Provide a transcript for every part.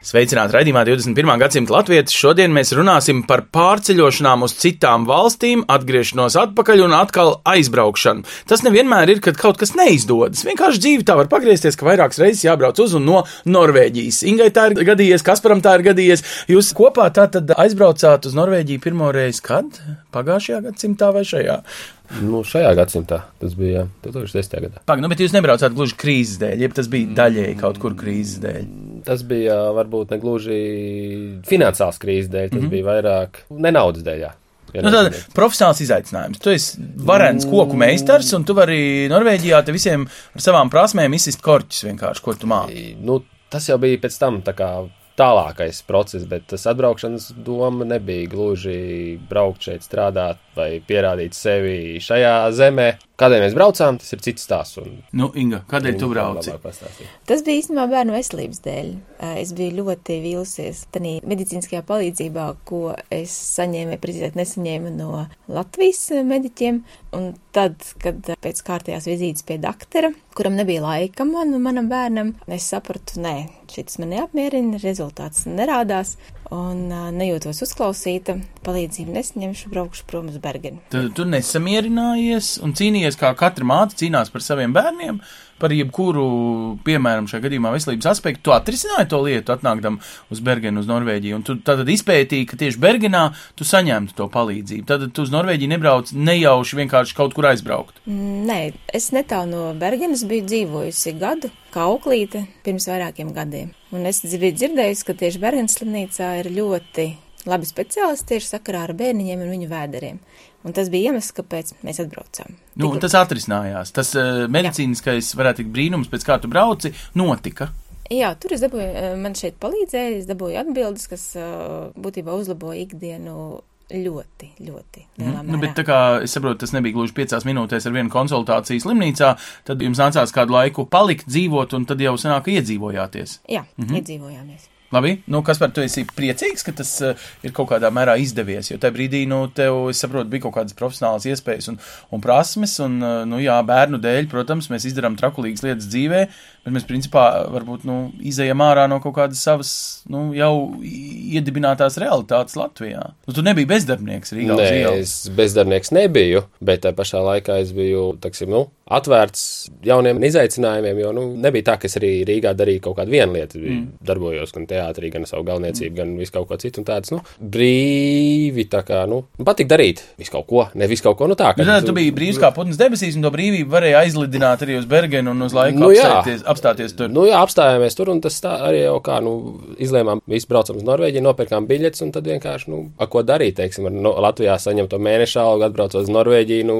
Sveicināti raidījumā 21. gadsimta latvieši. Šodien mēs runāsim par pārceļošanām uz citām valstīm, atgriešanos atpakaļ un atkal aizbraukšanu. Tas nevienmēr ir, kad kaut kas neizdodas. Vienkārši dzīve tā var pagriezties, ka vairākas reizes jābrauc uz un no Norvēģijas. Ingai tā ir gadījies, Kasparam tā ir gadījies. Jūs kopā tā tad aizbraucāt uz Norvēģiju pirmo reizi kad? Pagājušajā gadsimtā vai šajā? Nu, šajā gadsimtā tas bija 2010. gadā. Pag, nu, bet jūs nebraucāt gluži krīzes dēļ, jeb tas bija daļēji kaut kur krīzes dēļ. Tas bija varbūt ne gluži finansiāls krīzes dēļ, tas mm -hmm. bija vairāk nenaudas dēļ. jā. Ja Nu, tāda profesionāls izaicinājums. Tu esi varens koku meistars, un tu vari Norvēģijā te visiem ar savām prasmēm izsist korķus vienkārši, ko tu māki. nu, tas jau bija pēc tam tā kā tālākais process, bet tas atbraukšanas doma nebija gluži braukt šeit, strādāt vai pierādīt sevi šajā zemē. Kādēļ mēs braucām, tas ir cits stāsts. un Nu, Inga, kādēļ tu brauci? Tas bija īstenībā bērnu veselības dēļ. Eh, Es biju ļoti vīlusies tādā medicīniskajā palīdzībā, ko es saņēmu, precīzāk nesaņēmu no Latvijas mediķiem. Un tad, kad pēc kārtējās vizītes pie doktora, kuram nebija laika man un manam bērnam, es sapratu, nē, šis man neapmierina, rezultāts nerādās. Un nejūtos uzklausīta, palīdzību nesaņemšu, braukšu prom uz Bergenu. Tad tu nesamierinājies un cīnījies, kā katra māte cīnās par saviem bērniem, par jebkuru, piemēram, šajā gadījumā veselības aspektu. Tu atrisināji to lietu, atnākdam uz Bergenu, uz Norvēģiju, un tu tad izpētīji, ka tieši Bergenā tu saņemtu to palīdzību. Tad tu uz Norvēģiju nebrauc nejauši vienkārši kaut kur aizbraukt. Nē, es netālu no Bergenas biju dzīvojusi gadu, kā auklīte, pirms vairākiem gadiem. Un es biju dzirdējusi, ka tieši Bergenas slimnīcā ir ļoti labi speciālisti tieši sakarā ar bērniņiem un viņu vēderiem. Un tas bija iemesls, kāpēc mēs atbraucām. Nu, tas atrisinājās. Tas uh, medicīniskais, varētu teikt, brīnums, pēc kā tu brauci, notika. Jā, tur es dabūju, eh, man šeit palīdzēja, es dabūju atbildes, kas eh, būtībā uzlaboja ikdienu ļoti, ļoti Mhm. Nu, bet tā kā es saprotu, tas nebija gluži piecās minūtēs ar vienu konsultāciju slimnīcā, tad jums nācās kādu laiku palikt, dzīvot, un tad jau sanāk, iedzīvojāties. Jā, mm -hmm. iedzīvojāmies. Labi, nu, kas par to esi priecīgs, ka tas uh, ir kaut kādā mērā izdevies, jo tajā brīdī, nu, tev, es saprotu, bija kaut kādas profesionālas iespējas un, un prasmes, un, uh, nu, jā, bērnu dēļ, protams, mēs izdarām trakulīgas lietas dzīvē, bet mēs, principā, varbūt, nu, izējam ārā no kaut kādas savas, nu, jau iedibinātās realitātes Latvijā. Nu, tu nebija bezdarbnieks Rīgā Nē, es bezdarbnieks nebiju, bet tā pašā laikā es biju taksim, nu, atvērts jauniem izaicinājumiem. Jo nu, nebija tā, ka es arī Rīgā darīju kaut kādu vienu lietu. Mm. Darbojos gan teātrī, gan savu galvniecību, mm. gan visu kaut ko citu. Tāds nu, brīvi, tā kā nu, patīk darīt visu kaut ko, ne visu kaut ko. Nu, tā, Nu, tad tu biji brīvs kā putns debesīs, un to brīvību varēja aizlidināt arī uz Bergenu un uz laiku Nu, apstāties, apstāties tur. Nu, jā, apstājāmies tur, un tas tā arī jau kā, nu, izlēmām, visi braucam uz Norvēģiju, nopirkām biļetes, un tad vienkārši, nu, a, ko darīt, teiksim, ar no, Latvijā saņemto mēneša algu, atbraucot uz Norvēģiju, nu,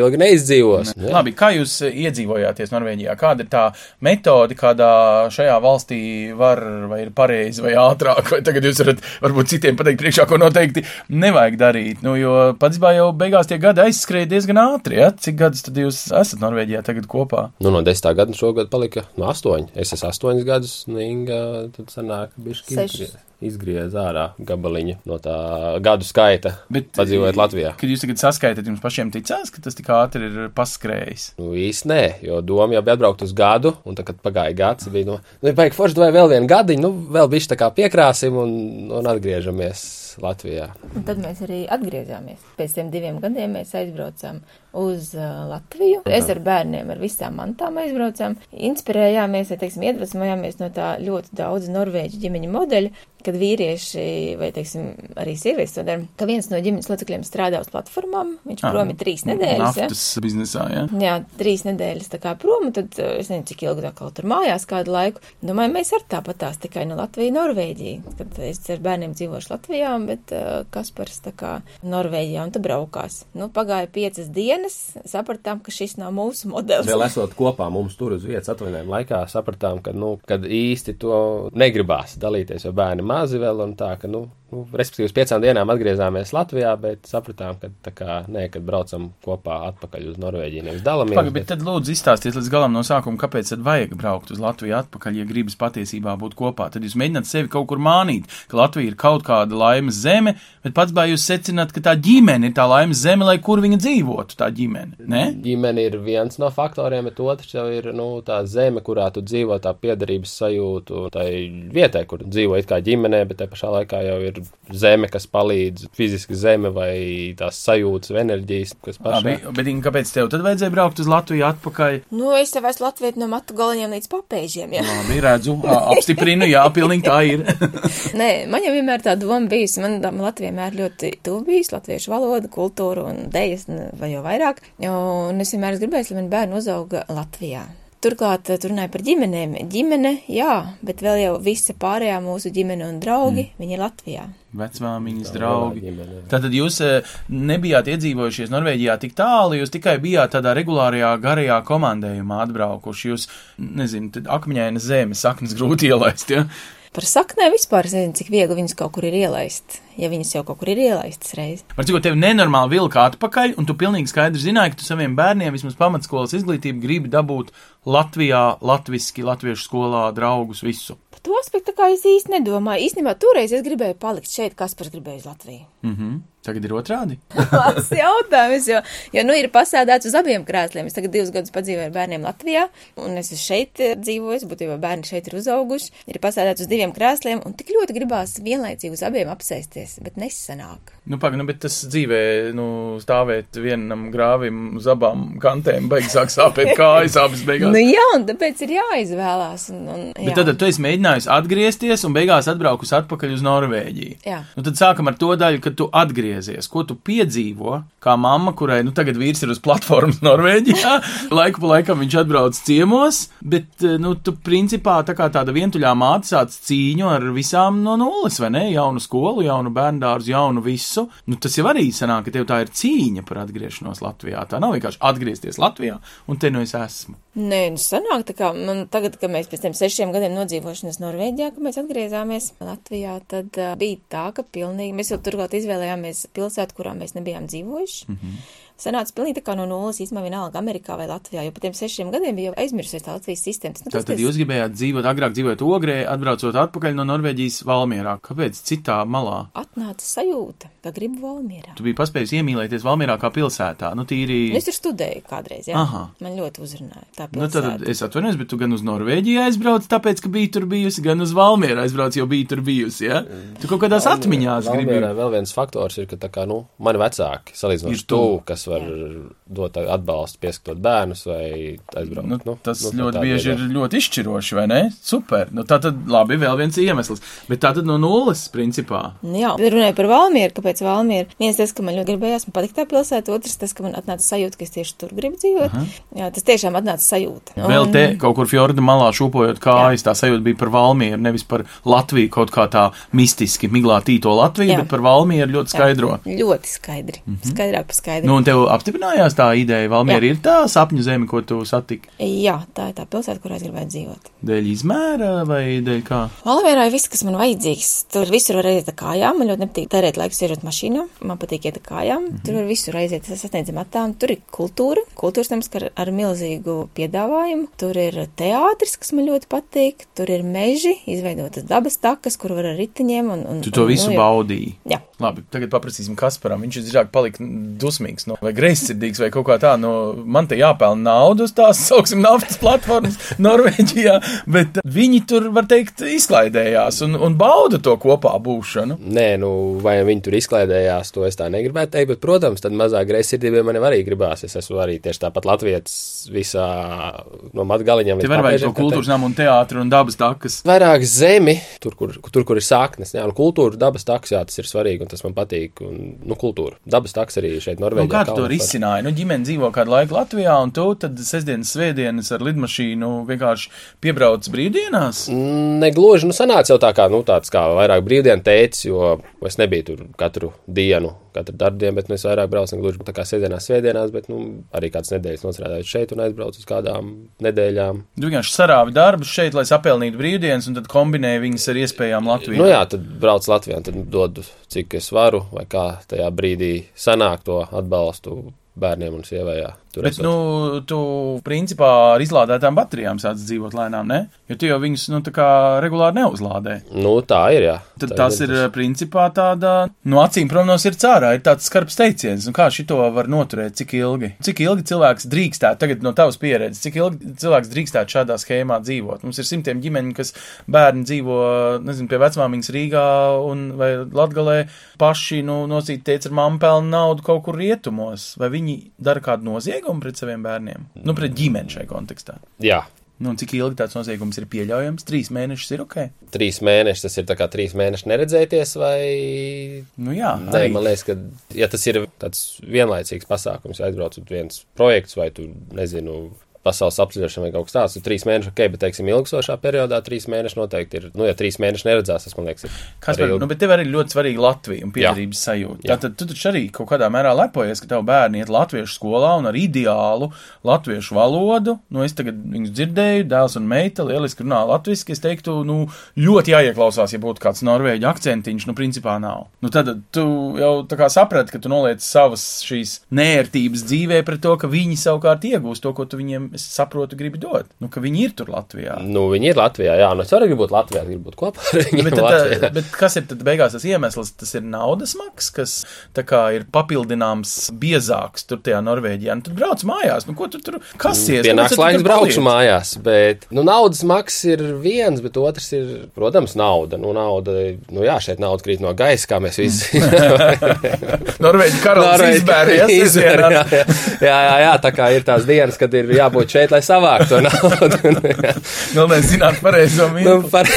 ilgi neizdzīvos. Jā. Labi, kā jūs eh, iedzīvojāties Norvēģijā? Kāda ir tā metode, kādā šajā valstī var, vai ir pareizi, vai ātrāk, vai tagad jūs varat varbūt citiem pateikt priekšā, ko noteikti nevajag darīt? Nu, jo patiesībā jau beigās tie gadi aizskrēja diezgan ātri, ja? Cik gadus tad jūs esat Norvēģijā tagad kopā? Nu, no desmitā gada šogad palika no astoņi. Es esmu astoņus gadus, un Inga tad sanāk, bišķi. Izgriez, ārā gabaliņu no tā gadu skaita, Bet, padzīvojot Latvijā. Kad jūs tagad saskaitat, jums pašiem ticās, ka tas tik ātri ir paskrējis? Nu, īsti nē, jo doma jau bija atbraukt uz gadu, un tad, kad pagāja gads, bija, nu, nu baigi forši, vai vēl vienu gadiņu, nu, vēl bišķi tā kā piekrāsim un, un atgriežamies Latvijā. Un tad mēs arī atgriezāmies. Pēc tiem diviem gadiem mēs aizbraucām uz uh, Latviju. Es ar bērniem, ar visām mantām aizbraucām. Inspirējāmies, vai, teiksim, iedvesmojāmies no tā ļoti daudz norvēģu ģimeņu modeļa, kad vīrieši vai, teiksim, arī sievietes to dara, ka viens no ģimenes locekļiem strādā uz platformām, viņš Ah, prom ir trīs nedēļas. Ja? Naftas biznesā, jā. Ja? Jā, trīs nedēļas tā kā prom, tad uh, es nezinu, cik ilgi tā kaut tur mājās kādu laiku. Domāju, mēs ar tāpatās tikai no Latvijas, Norvēģija. Kad es ar bērniem dzīvošu Latvijā, bet uh, Kaspars tā kā Norvēģijā un tad braukās. Nu, pagāja piecas dienas. sapratām, ka šis nav mūsu modelis. Vēl esot kopā mums tur uz vietas atvaļinājuma laikā, sapratām, ka, nu, kad īsti to negribās dalīties, jo bērni mazi vēl un tā, ka, nu, nu, respektīvi, uz piecām dienām atgriezāmies Latvijā, bet sapratām, ka tā kā nē, kad braucam kopā atpakaļ uz Norvēģiju, nevis dalāmies. Pagaid, bet tad lūdzu izstāstiet līdz galam no sākuma, kāpēc tad vajag braukt uz Latviju atpakaļ, ja gribas patiesībā būt kopā. Tad jūs mēģināt sevi kaut kur mānīt, ka Latvija ir kaut kāda laimes zeme, bet pats bā jūs secināt, ka tā ģimene ir tā laimes zeme, lai kur viņa dzīvotu, tā ģimene. Ne? Ģimene ir viens no faktoriem, bet otrs jau ir, nu, tā zeme, kurā tu dzīvo, tā piedarības sajūtu, tai vietai, kur dzīvo it kā ģimenē, bet te pašā laikā jau ir zeme, kas palīdz, fiziski zeme vai tās sajūtas, enerģijas, kas pašā. Labi, bet Inga, kāpēc tev tad vajadzēja braukt uz Latviju atpakaļ? Nu, es jau esmu Latvijas no matu galiņiem līdz papēžiem, jā. Labi, redzu, apstiprinu, jā, pilnīgi tā ir. Nē, man jau vienmēr tā doma bijusi, man Latvija vienmēr ļoti tuvu bijusi, latviešu valoda, kultūra un dejas, n- vai jau vairāk, un es vienmēr esmu gribējis, lai man bērni uzauga Latvijā. Turklāt, tur runāja par ģimenēm. Ģimene, jā, bet vēl jau visa pārējā mūsu ģimene un draugi, mm. viņi ir Latvijā. Vecmāmiņas draugi. Tātad jūs eh, nebijāt iedzīvojušies Norvēģijā tik tālu, jūs tikai bijāt tādā regulārajā garajā komandējumā atbraukuši. Jūs, nezinu, tad akmeņaina zeme, saknes grūti ielaist, ja? Par saknēm vispār es nezinu, cik viegli viņas kaut kur ir ielaist, ja viņas jau kaut kur ir ielaistas reiz. Var cikot, tev nenormāli vilka atpakaļ, un tu pilnīgi skaidri zināji, ka tu saviem bērniem vismaz pamatskolas izglītību gribi dabūt Latvijā, latviski, latviešu skolā, draugus, visu. Par to aspektu kā es īsti nedomāju. Īstenībā toreiz es gribēju palikt šeit, kas par gribēju uz Latviju. Mhm. Tagad ir otrādi. Tas jautājums, jo, jo nu ir pasēdēts uz abiem krēsliem. Es tagad divus gadus padzīvoju ar bērniem Latvijā, un es šeit eh, dzīvoju, būtībā bērni šeit ir uzauguši. Ir pasēdēts uz diviem krēsliem, un tik ļoti gribās vienlaicīgi uz abiem apsēsties, bet nesanāk. Nu, pagaidi, nu, bet tas dzīvē, nu, stāvēt vienam grāvim uz abām kantēm, beigas sāk sāpēt kājas, abas beigās. Nu jā, un tāpēc ir jāizvēlās. Un, un, Bet jā. tad tu esi mēģinājis atgriezties un beigās atbraukus atpakaļ uz Norvēģiju. Jā. Nu, tad sākam ar to daļu, kad tu atgriezies. Ko tu piedzīvo kā mamma, kurai nu, tagad vīrs ir uz platformas Norvēģijā, laiku pa laikam viņš atbrauc ciemos, bet eh, nu, tu principā tā kā tāda vientuļā māte sāc cīņu ar visām no nulles, vai ne? Jaunu skolu, jaunu bērndārzu, jaunu visu. Nu, tas jau arī sanāk, ka tev tā ir cīņa par atgriešanos Latvijā. Tā nav vienkārši atgriezties Latvijā, un te nu es esmu. Nē, nu sanāk, tā kā man tagad, kad mēs pēc tiem sešiem gadiem nodzīvošanas Norvēģijā, kad mēs atgriezāmies Latvijā, tad uh, bija tā, ka pilnīgi mēs jau turklāt izvēlējāmies pilsētu, kurā mēs nebijām dzīvojuši. Mm -hmm. Sanāca pilnīgi tā kā no nulles, īstenībā vienalga Amerikā vai Latvijā, jo pa tiem sešiem gadiem bija jau aizmirsusies tā Latvijas sistēma. Nu, Tātad tas- jūs gribējāt dzīvot, agrāk dzīvot Ogrē, atbraucot atpakaļ no Norvēģijas Valmierā. Kāpēc citā malā? atnāca sajūta, ka gribu Valmierā. Tu biji paspējis iemīlēties Valmierā kā pilsētā. Nu, tīri. Nu, Es tur studēju kādreiz, jā. Aha. Man ļoti uzrunāja tā Nu, tad pilsēta. es atvainojos, bet tu gan uz Norvēģiju aizbrauc, tāpēc, ka biji tur bijusi, gan uz Valmieru aizbrauc, jo biji tur bijusi. Ja? Tu kaut kādās atmiņās gribi. Vēl viens faktors ir, ka tā kā, nu, mani vecāki Ir salīdzinoši tuvu. tuvu, kas var dot atbalstu, pieskatot bērnus vai aizbraukt. Nu, tas nu, nu, ļoti bieži ir ļoti izšķiroši, vai ne? Super. Nu, tā tad labi, vēl viens iemesls. Bet tā tad no nulles, principā. Nu, jā, runāju par Valmieru, kāpēc Valmiera. Viens tas, ka man ļoti gribējās, man patīk tā pilsēta, otrs tas, ka man atnāca sajūta, ka es tieši tur gribu dzīvot. Aha. Jā, tas tiešām atnāca sajūta. Vēl te kaut kur fjorda malā šūpojot kājas, tā sajūta bija par Valmieru, nevis par Latviju kaut kā tā mistiski miglā tīto Latviju, Jā. bet par Valmieru ļoti skaidro. Jā, ļoti skaidri. Mm -hmm. Skaidrāk par skaidru. Nu, un tev apstiprinājās tā ideja, Valmiera ir tā sapņu zeme, ko tu satiki. Jā, tā ir tā pilsēta, kurā es gribētu dzīvot. Dēļ izmēra vai dēļ kā? Valmierā ir viss, kas man vajadzīgs. Tur visur var aiziet ar kājām. Man ļoti nepatīk tērēt laiku sēžot mašīnā. Man patīk iet ar kājām. Mm -hmm. Tur var visur aiziet sasniedzam attām. Tur ir kultūra. Kultūras nams ar, ar milzīgu piedāvājumu. Tur ir teātris, kas man ļoti patīk. Tur ir meži, izveidotas dabas takas, kur var ar riteņiem. Un, un, Tu to un, visu nu, baudīji. Jā. Labi, tagad paprasīsim Kasparam. Viņš drīzāk palika dusmīgs no, vai greizsirdīgs vai kaut kā tā. No, man te jāpelna naudu uz tās, sauksim, naftas platformas Norvēģijā, bet viņi tur, var teikt, izklaidējās un, un bauda to kopā būšanu. Nē, nu, vai viņi tur izklaidējās, to es tā negribētu teikt, bet, protams, tad mazāk greizsirdībai man arī gribās. Es esmu arī tieši tāpat Latvijas visā no matgaliņiem. Te līdz var vajag to kultūras namu un teātru un dabas takas. vairāk zemi, tur, kur, tur, kur ir saknes. Jā, un kultūra, dabas taks, jā, tas ir svarīgi, tas man patīk. Un, nu, kultūra, dabas taks arī šeit, Nu, Norvēģijā. kā tu to risināji? Nu, ģimene dzīvo kādu laiku Latvijā, un tu tad sestdienas, svētdienas ar lidmašīnu vienkārši piebrauc brīvdienās. Negluži, nu, sanāca jau tā kā, nu, tāds kā vairāk brīvdienu teicis, jo es nebiju tur katru dienu katru darbdienu, bet nu, es vairāk braucu gluži tā kā sēdienās, svētdienās, bet nu, arī kādas nedēļas nostrādāju šeit un aizbraucu uz kādām nedēļām. Tu vienkārši sarāvi darbus šeit, lai sapelnītu brīvdienas, un tad kombinēji viņas ar iespējām Latvijā. Nu jā, tad brauc Latvijā un tad dodu, cik es varu, vai kā tajā brīdī sanāk to atbalstu bērniem un sievai. Jā, tur Bet, esot. nu, tu principā ar izlādētām baterijām sāc dzīvot lēnām, ne? Jo tu jau viņus, nu, tā kā regulāri neuzlādē. Nu, tā ir, jā. Tad Tā tas ir principā tāda, no acīm prom no sirds ārā, ir tāds skarbs teiciens. Un kā šito var noturēt, cik ilgi? Cik ilgi cilvēks drīkstētu, tagad no tavas pieredzes, cik ilgi cilvēks drīkstētu šādā schēmā dzīvot? Mums ir simtiem ģimeņu, kas bērni dzīvo, nezinu, pie vecmāmiņas Rīgā un vai Latgalē paši, nu, nosīt teica ar mammu pelnu naudu kaut kur rietumos. Vai viņi dara kādu noziegumu pret saviem bērniem? Nu, pret ģimeni šai kontekstā. Jā. Nu, cik ilgi tāds noziegums ir pieļaujams? Trīs mēnešus ir ok. Trīs mēneši, tas ir tā kā trīs mēneši neredzēties, vai Nu, jā, Nē, arī. man liekas, ka ja tas ir tāds vienlaicīgs pasākums, aizbrauc uz viens projekts vai tu nezinu. Pasaules apceļošana vai kaut kas tāds, trīs mēneši, ok, bet, teiksim, ilgstošā periodā trīs mēneši noteikti ir. Nu, ja trīs mēneši neredzās, tas, man liekas, ir. Kas par, nu, bet tev arī ļoti svarīga Latvija un piederības sajūta. Jā. Tātad tu taču arī kaut kādā mērā lepojies, ka tavu bērni iet latviešu skolā un ar ideālu latviešu valodu. Nu, es tagad viņus dzirdēju, dēls un meita lieliski runā latviski. Es teiktu, nu, ļoti jāieklausās, ja būtu kāds norvēģi akcentiņš, nu, principā nav. Nu, tad tu jau tā kā saprati, ka tu noliec savas šīs nērtības dzīvē pret to, ka viņi savukārt iegūst to, ko tu viņiem, es saprotu, gribi dot. Nu, ka viņi ir tur Latvijā. Nu, viņi ir Latvijā, jā, nu es arī gribu būt Latvijā, gribu būt kopā ar viņiem. Bet, tad, tā, bet kas ir tad beigās tas iemesls? Tas ir naudas maks, kas tā kā ir papildināms biezāks tur tajā Norvēģijā. Nu, tad brauc mājās, nu ko tu tur kasies? Pienāks laiks tur braukšu mājās, bet nu, naudas maksas ir viens, bet otrs ir, protams, nauda. Nu, nauda, nu jā, šeit nauda krīt no gaisa, kā mēs visi Norvēģi karalis Norvēģi izbēries. izbēr, jā, jā, jā, jā, jā, tā kā ir tās dienas, kad ir jābūt šeit, lai savāktu to naudu. Galvenais zināt pareizo nu, mirkli. par...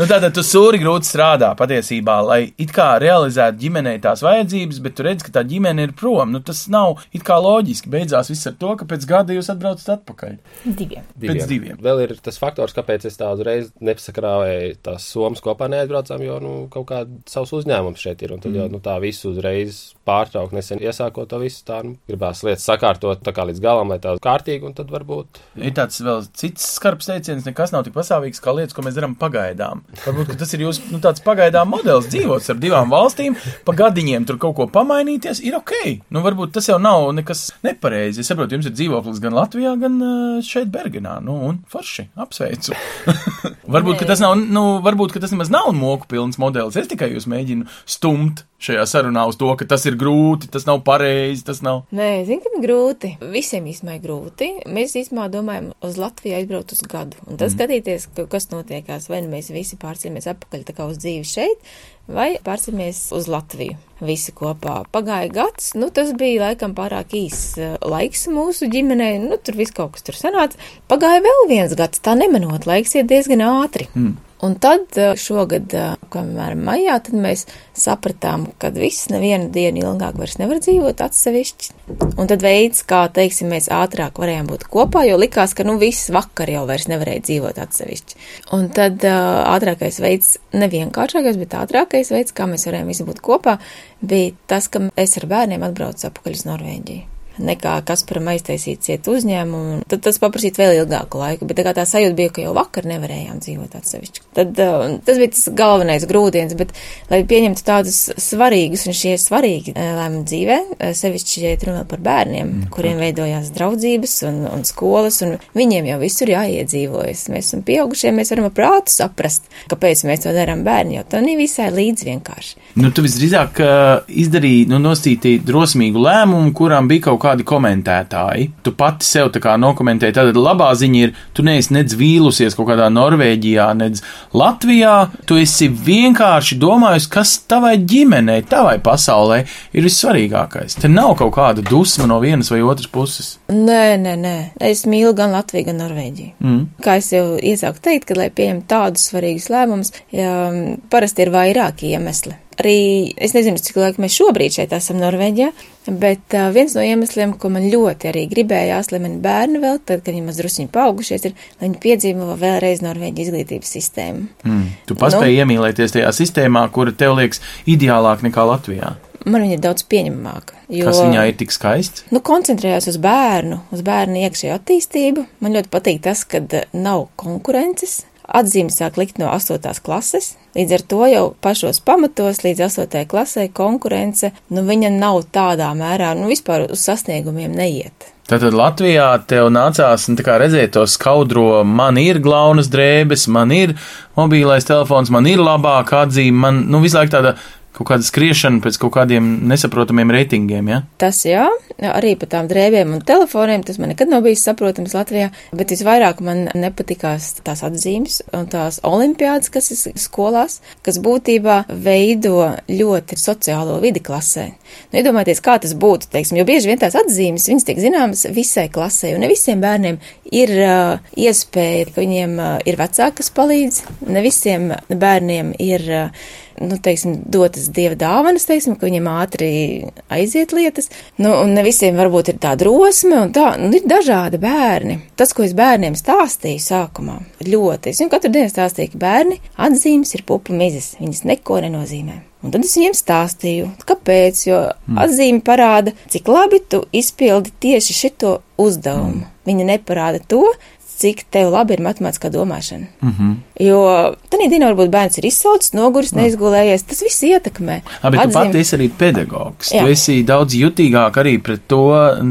Nu, tātad tu sūri grūti strādā patiesībā, lai it kā realizētu ģimenei tās vajadzības, bet tu redz, ka tā ģimene ir prom. Nu, tas nav it kā loģiski. Beidzās viss ar to, ka pēc gada jūs atbraucat atpakaļ. Diviem. Pēc diviem. Vēl ir tas faktors, kāpēc es tā uzreiz nepasakrāvēju tās somas kopā neaizbraucām, jo, nu, kaut kā savs uzņēmums šeit ir, un tad jau, nu, tā visu uzreiz pārtraukt, nesen iesākot to visu, tā, nu, gribās lietas sakārtot tā kā līdz galam, lai tā kārtīgi, un tad varbūt. Ir tāds vēl cits skarbs teiciens, nekas nav tik pasāvīgs kā lietas, ko mēs darām pagaidām. Varbūt ka tas ir jūsu nu, tāds pagaidām modelis dzīvot ar divām valstīm, pa gadiņiem tur kaut ko pamainīties, ir ok. Nu, varbūt tas jau nav nekas nepareizi. Es saprotu, jums ir dzīvoklis gan Latvijā, gan šeit Bergenā. Nu, un forši, apsveicu. varbūt, ka tas nav, nu, varbūt, ka tas nemaz nav moku pilns modelis. Es tikai jūs mēģinu stumt šajā sarunā uz to, ka tas ir grūti, tas nav pareizi, tas nav. Nē, zinu, ka grūti. Visiem īstenībā ir grūti. Mēs īstenībā domājam uz Latviju aizbraukt uz gadu. Un tad mm. skatīties, ka, kas notiekās. Vai nu mēs visi pārcēlamies atpakaļ tā kā uz dzīvi šeit, vai pārcēlamies uz Latviju. Visi kopā. Pagāja gads, nu tas bija laikam pārāk īs uh, laiks mūsu ģimenei, nu tur viss kaut kas tur sanāca. Pagāja vēl viens gads, tā nemanot, laiks iet diezgan ātri. Mm. Un tad uh, šogad, uh, piemēram, maijā, tad mēs sapratām, ka viss nevienu dienu ilgāk vairs nevar dzīvot atsevišķi. Un tad veids, kā, teiksim, mēs ātrāk varējām būt kopā, jo likās, ka, nu, viss vakar jau vairs nevarēja dzīvot atsevišķi. Un tad uh, ātrākais veids, nevienkāršākais, bet ātrākais veids, kā mēs varējām visi būt kopā, bija tas, ka es ar bērniem atbraucu atpakaļ uz Norvēģiju nekā Kasparam aiztaisīt ciet uzņēmumu, tad tas paprasītu vēl ilgāku laiku, bet tā kā tā sajūta bija, ka jau vakar nevarējām dzīvot atsevišķi. Tad uh, tas bija tas galvenais grūdienis, bet, lai pieņemtu tādus svarīgus, un šie svarīgi uh, lēmumi dzīvē, uh, sevišķi, ja runā par bērniem, mm. kuriem veidojās draudzības un, un skolas, un viņiem jau visur jāiedzīvojas. Mēs esam pieaugušie, mēs varam ar prātu saprast, kāpēc mēs to darām bērni, jo tā nav visai līdz vienkārši. Nu, tu visdrīzāk uh, izdarīji, nu, nosītīji drosmīgu lēmumu, kurām bija kaut kādi komentētāji. Tu pati sev tā kā nokomentēji. Tad labā ziņa ir, tu neesi nedz vīlusies kaut kādā Norvēģijā, nedz Latvijā. Tu esi vienkārši domājis, kas tavai ģimenei, tavai pasaulē ir vissvarīgākais. Te nav kaut kāda dusma no vienas vai otras puses. Nē, nē, nē. Es mīlu gan Latviju, gan Norvēģiju. Mm. Kā es jau iesāku teikt, ka, lai pieņemtu tādus svarīgus lēmumus, ja, parasti ir vairāki iemesli. Arī es nezinu, cik laika mēs šobrīd šeit esam Norvēģijā, bet uh, viens no iemesliem, ko man ļoti arī gribējās, lai mani bērni vēl, tad, kad viņi maz drusciņi paaugušies, ir, lai viņi piedzīvo vēlreiz Norvēģijas izglītības sistēmu. Mm. Tu paspēji nu, iemīlēties tajā sistēmā, kura tev liekas ideālāk nekā Latvijā. man viņa ir daudz pieņemamāka. Jo, Kas viņā ir tik skaists? Nu, koncentrējās uz bērnu, uz bērnu iekšējo attīstību. Man ļoti patīk tas, ka nav konkurences. Atzīmes sāk likt no 8. klases, līdz ar to jau pašos pamatos, līdz 8. klasē, konkurence, nu, viņa nav tādā mērā, nu, vispār uz sasniegumiem neiet. Tātad Latvijā tev nācās nu, redzēt to skaudro, man ir glaunas drēbes, man ir mobilais telefons, man ir labāka atzīme, man nu, visu laiku tāda kaut kāda skriešana pēc kaut kādiem nesaprotamiem reitingiem. Ja? Tas jā, arī par tām drēbēm un telefoniem tas man nekad nav bijis saprotams Latvijā, bet visvairāk man nepatikās tās atzīmes un tās olimpiādas, kas ir skolās, kas būtībā veido ļoti sociālo vidi klasē. Nu, iedomājieties, kā tas būtu, teiksim, jo bieži vien tās atzīmes, viņas tiek zināmas visai klasē, un ne visiem bērniem ir uh, iespēja, ka viņiem uh, ir vecāki, kas palīdz, ne visiem bērniem ir uh, nu, teiksim, dotas dieva dāvanas, teiksim, ka viņiem ātri aiziet lietas. Nu, un ne visiem varbūt ir tā drosme, un tā, nu, ir dažādi bērni. Tas, ko es bērniem stāstīju sākumā, ļoti. Es viņu katru dienu stāstīju, ka bērni atzīmes ir pupu mizas, viņas neko nenozīmē. Un tad es viņiem stāstīju, kāpēc, jo mm. atzīme parāda, cik labi tu izpildi tieši šito uzdevumu. Mm. Viņa neparāda to, cik tev labi ir matemātiskā domāšana. Mm -hmm. Jo tādā dienā varbūt bērns ir izsalcis, noguris, neizgulējies. Tas viss ietekmē. A, bet Atzīm... tu pati esi arī pedagogs. Jā. Tu esi daudz jutīgāk arī pret to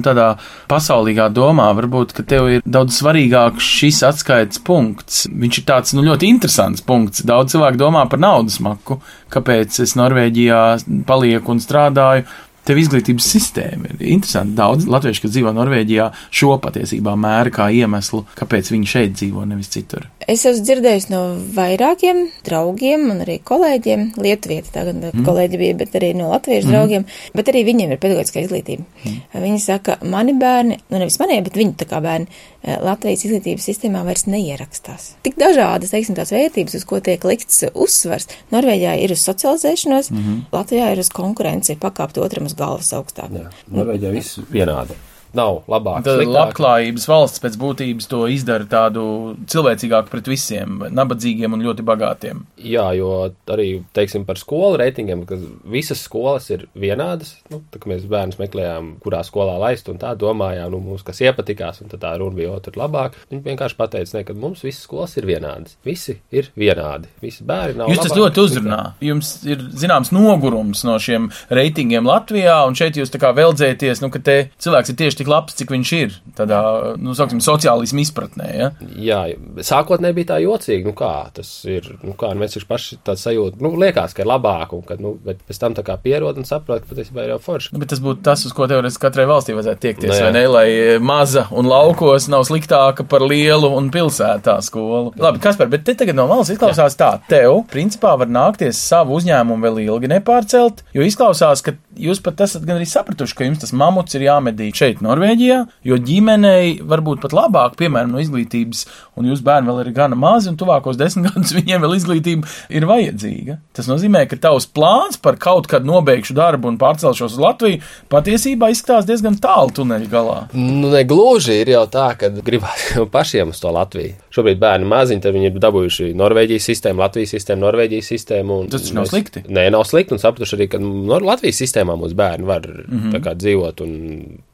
tādā pasaulīgā domā. Varbūt, ka tev ir daudz svarīgāk šis atskaites punkts. Viņš ir tāds nu, ļoti interesants punkts. Daudz cilvēku domā par naudas maku. Kāpēc es Norvēģijā palieku un strādāju? Tev izglītības sistēma ir interesanti. Daudz latviešu, kas dzīvo Norvēģijā, šo patiesībā mēra kā iemeslu, kāpēc viņi šeit dzīvo, nevis citur. Es esmu dzirdējis no vairākiem draugiem un arī kolēģiem, Lietuvieti, tagad mm. kolēģi bija, bet arī no latviešu mm. draugiem, bet arī viņiem ir pedagoģiskā izglītība. Mm. Viņi saka, mani bērni, nu nevis manie, bet viņu tā kā bērni, eh, Latvijas izglītības sistēmā vairs neierakstās. Tik dažādas, teiksim, tās vērtības, uz ko tiek likts uzsvars. Norvēģijā ir uz socializēšanos, mm -hmm. Latvijā ir uz konkurenci, pakāpt otram uz galvas augstāk. Jā, Norvēģijā viss vienādi nav labāk. Tad labklājības valsts pēc būtības to izdara tādu cilvēcīgāku pret visiem, nabadzīgiem un ļoti bagātiem. Jā, jo arī, teiksim, par skolu reitingiem, ka visas skolas ir vienādas. Nu, tā mēs bērnus meklējām, kurā skolā laist, un tā domājām, nu, mums kas iepatikās, un tā runa bija otrā labāk. Viņi vienkārši pateica, ne, ka mums visas skolas ir vienādas. Visi ir vienādi. Visi bērni nav. Jūs tas ļoti uzrunā. Jums ir zināms nogurums no šiem reitingiem Latvijā, un šeit jūs tā kā veldzēties, nu, ka te cilvēks ir tieši tik labs, cik viņš ir. Tādā, nu, sauksim, sociālismu izpratnē. Ja? Jā, sākotnēji bija tā jocīgi, nu kā tas ir. Nu, kā, nu, mēs taču paši tādu sajūtu, nu, liekas, ka ir labāk, un kad, nu, bet pēc tam tā kā pierod un saprot, ka patiesībā ir jau forši. Nu, bet tas būtu tas, uz ko teorētiski katrai valstī vajadzētu tiekties, no, vai ne? Lai maza un laukos nav sliktāka par lielu un pilsētā skolu. Labi, kas par, bet te tagad no malas izklausās jā. tā, tev, principā, var nākties savu uzņēmumu vēl ilgi nepārcelt, jo izklausās, ka jūs pat esat gan arī sapratuši, ka jums tas mamuts ir jāmedī šeit, Norvēģijā, jo ģimenei varbūt pat labāk, piemēram, no izglītības, un jūs bērni vēl ir gana mazi, un tuvākos desmit gadus viņiem vēl izglītība ir vajadzīga. Tas nozīmē, ka tavs plāns par kaut kad nobeigšu darbu un pārcelšos uz Latviju patiesībā izskatās diezgan tālu tuneļa galā. Nu, ne gluži ir jau tā, ka gribās pašiem uz to Latviju. Šobrīd bērni maziņi, tad viņi ir dabūjuši Norvēģijas sistēmu, Latvijas sistēmu, Norvēģijas sistēmu. Tas nav mēs, slikti. Nē, nav slikti, un sapratuši arī, ka Latvijas sistēmā mūsu bērni var mm -hmm. kā, dzīvot un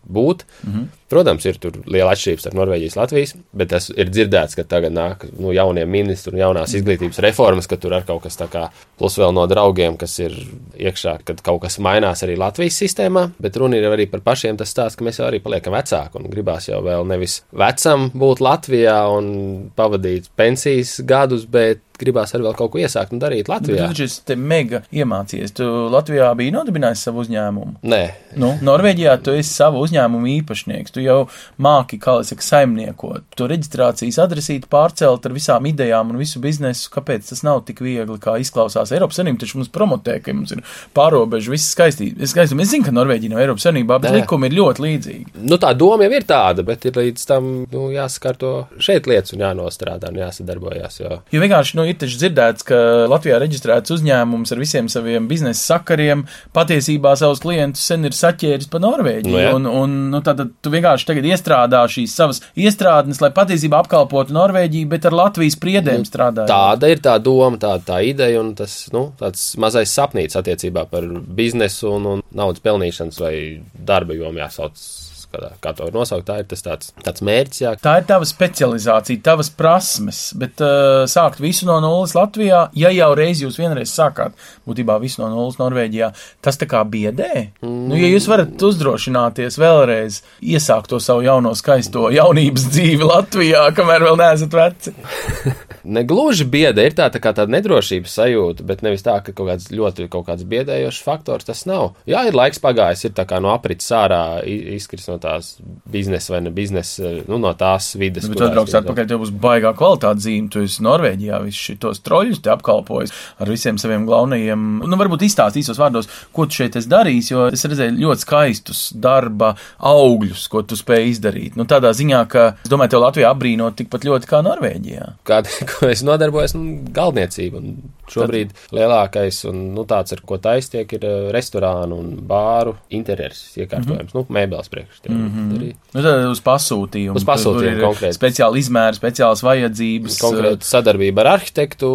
būt. Mm -hmm. Protams, ir tur liela atšķirība starp Norvēģijas un Latvijas, bet tas ir dzirdēts, ka tagad nāk nu, jaunie ministri un jaunās izglītības reformas, ka tur ir kaut kas tā kā plus vēl no draugiem, kas ir iekšā, kad kaut kas mainās arī Latvijas sistēmā, bet runa ir arī par pašiem tas stāsts, ka mēs jau arī paliekam vecāki un gribās jau vēl nevis vecam būt Latvijā un pavadīt pensijas gadus, bet gribās arī kaut ko iesākt un darīt Latvijā. Tu taču te mega iemācījies. Tu Latvijā biji nodibinājis savu uzņēmumu. Nē. Nu, Norvēģijā tu esi savu uzņēmumu īpašnieks. Tu jau māki, kā lai saka, saimniekot. To reģistrācijas adresīti pārcelt ar visām idejām un visu biznesu. Kāpēc tas nav tik viegli, kā izklausās Eiropas Savienība? Taču mums promotē, ka mums ir pārobežu, viss skaistīgi. Es, skaisti. es zinu, ka Norvēģija nav Eiropas Savienībā, bet likumi ir ļoti līdzīgi. Nu, tā doma jau ir tāda, bet ir līdz tam nu, jāsakārto šeit lietas un jānostrādā un jāsadarbojas. Jo, jo vienkārši, nu, ir taču dzirdēts, ka Latvijā reģistrēts uzņēmums ar visiem saviem biznesa sakariem patiesībā savus klientus sen ir saķēris pa Norvēģiju. Nu jā. un, un nu, tad tu vienkārši tagad iestrādā šīs savas iestrādnes, lai patiesībā apkalpotu Norvēģiju, bet ar Latvijas priedēm strādā. Tāda ir tā doma, tā, tā ideja un tas nu, tāds mazais sapnīts attiecībā par biznesu un, un naudas pelnīšanas vai darba jomu jāsauc. Kādā, kā to nosaukt, tā ir tas tāds, tāds mērķis, jā, Tā ir tava specializācija, tavas prasmes, bet uh, sākt visu no nulles Latvijā, ja jau reiz jūs vienreiz sākāt būtībā visu no nulles Norvēģijā, tas tā kā biedē. Mm. Nu, ja jūs varat uzdrošināties vēlreiz iesākt to savu jauno skaisto jaunības dzīvi Latvijā, kamēr vēl neesat veci. Negluži bieda ir tā, tā kā tāda nedrošības sajūta, bet nevis tā, ka kaut kāds ļoti kaut kāds biedējošs faktors tas nav. Jā, ir laiks pagājis, ir tā kā no aprits ārā i- izkrist no tās biznesa vai ne biznesa, nu, no tās vides. Bet kurā atbrauks atpakaļ, tev būs baigā kvalitāte zīme. Tu esi Norvēģijā, visus šitos troļļus te apkalpojis ar visiem saviem galvenajiem. Nu, varbūt izstāst īsos vārdos, ko tu šeit esi darījis, jo es redzēju ļoti skaistus darba augļus, ko tu spēj izdarīt. Nu, tādā ziņā, ka es domāju, tev Latvijā apbrīnot tikpat ļoti kā Norvēģijā. kāda, ko es nodarbojos, nu, galvniecība. Un šobrīd Tad... lielākais un nu, tāds, ar ko taisties, ir eh, restorānu un bāru interjers iekārtojums, mm -hmm. nu, mēbeles priekš. Mm -hmm. Nu, tad uz pasūtījumu. Uz pasūtījumu konkrēti. Speciāli izmēri, speciālas vajadzības. Konkrēta sadarbība ar arhitektu,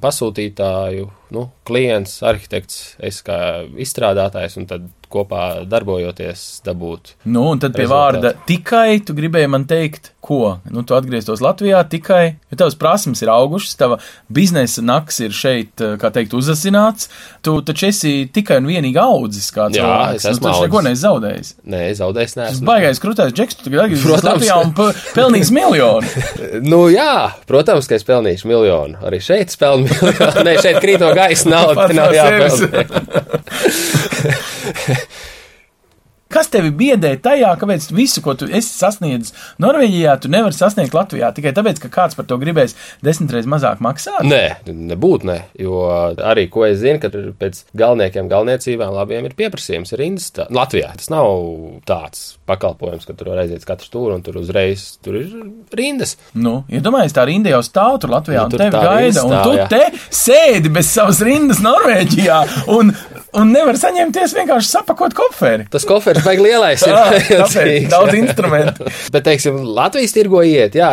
pasūtītāju, nu, klients, arhitekts, es kā izstrādātājs, un tad kopā darbojoties dabūt. Nu, un tad pie Rezultāts. vārda tikai tu gribēji man teikt, ko? Nu, tu atgrieztos Latvijā tikai, jo tavas prasmes ir augušas, tava biznesa naks ir šeit, eh, kā teikt, uzasināts. Tu taču esi tikai un vienīgi audzis kā Jā, cilvēks. es esmu nu, taču neko neesi zaudējis. Nē, zaudējis Tas neesmu. baigais krūtais džeks, tu tagad atgriezīsies Protams. Latvijā un pe- pelnīs miljonu. Nu, jā, protams, ka es pelnīšu miljonu. Arī šeit es pelnu miljonu. Nē, šeit krīt no gaisa Nav no sevis. jāpelnē. Kas tevi biedē tajā, kāpēc visu, ko tu esi sasniedzis Norvēģijā, tu nevari sasniegt Latvijā tikai tāpēc, ka kāds par to gribēs desmitreiz mazāk maksāt? Nē, nebūtu ne. Jo arī, ko es zinu, ka pēc galveniekiem, galvniecībām labiem ir pieprasījums. Ir rindas. tā- Latvijā tas nav tāds pakalpojums, ka tur var aiziet katru stūri un tur uzreiz tur ir rindas. Nu, iedomājieties, tā rinda jau stāv tur Latvijā, Nu, un tevi gaida, rinda un stāv, tu jā. te sēdi bez savas rindas Norvēģijā, un, un nevar saņemties vienkārši sapakot koferi. Tas koferis vajag lielais. ir vajadzīgs. daudz instrumentu. Bet, teiksim, Latvijas tirgo iet, jā,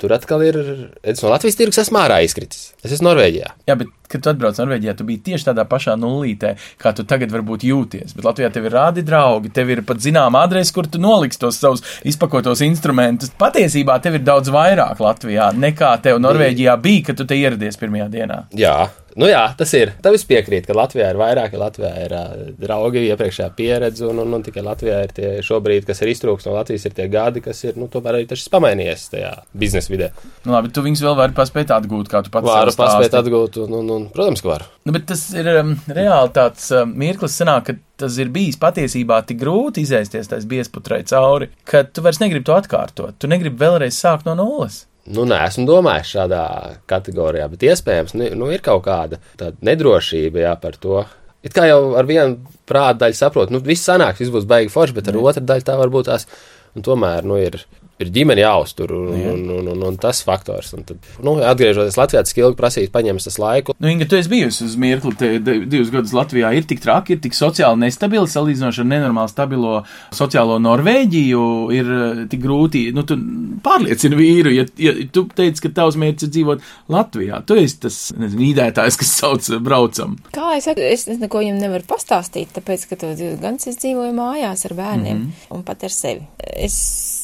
tur atkal ir. Es no Latvijas tirgus esmu ārā izkritis. Es esmu Norvēģijā. Jā, bet, kad tu atbrauc Norvēģijā, tu biji tieši tādā pašā nullītē, kā tu tagad varbūt jūties. Bet Latvijā tev ir rādi draugi, tev ir pat zināma adrese, kur tu noliksi tos savus izpakotos instrumentus. Patiesībā tev ir daudz vairāk Latvijā nekā tev Norvēģijā bija, kad tu te ieradies pirmajā dienā. Jā, nu jā, tas ir. Tam es piekrītu, ka Latvijā ir vairāk, ka Latvijā ir uh, draugi, iepriekšējā pieredze, un, un, un tikai Latvijā ir tie šobrīd, kas ir iztrūks no Latvijas, ir tie gadi, kas ir, nu, tomēr arī tas pamainījies tajā biznesa vidē. Nu, labi, tu viņus vēl vari paspēt atgūt, kā tu pats stāsti. paspēt atgūt, un, un, un, protams, ka varu. Nu, bet tas ir um, reāli tāds um, mirklis, sanāk, ka tas ir bijis patiesībā tik grūti izēsties tais biesputrai cauri, ka tu vairs negribi to atkārtot. Tu negribi vēlreiz sākt no nulles. Nu, nē, esmu domājis šādā kategorijā, bet iespējams, nu, nu ir kaut kāda nedrošība jā, par to. It kā jau ar vienu prātu daļu saprotu, nu, viss sanāks, viss būs baigi forši, bet ar otru daļu tā varbūt tās, un tomēr, nu, ir. Ir ģimene jāuztur, un, un, un, un, un tas faktors. Un tad, nu, atgriežoties Latvijā, tas ilgi prasīs, paņems tas laiku. Nu, Inga, tu esi bijusi uz mirkli, te di- divus gadus Latvijā. Ir tik traki, ir tik sociāli nestabili, salīdzinoši ar nenormāli stabilo sociālo Norvēģiju. Ir eh, tik grūti, nu, tu pārliecini vīru, ja, ja tu teici, ka tavs mērķis ir dzīvot Latvijā. Tu esi tas nezinu, īdētājs, kas sauc eh, braucam. Kā es es es neko viņam nevaru pastāstīt, tāpēc, ka tos divus gadus es dzīvoju mājās ar bērniem mm -hmm. un pat ar sevi. Es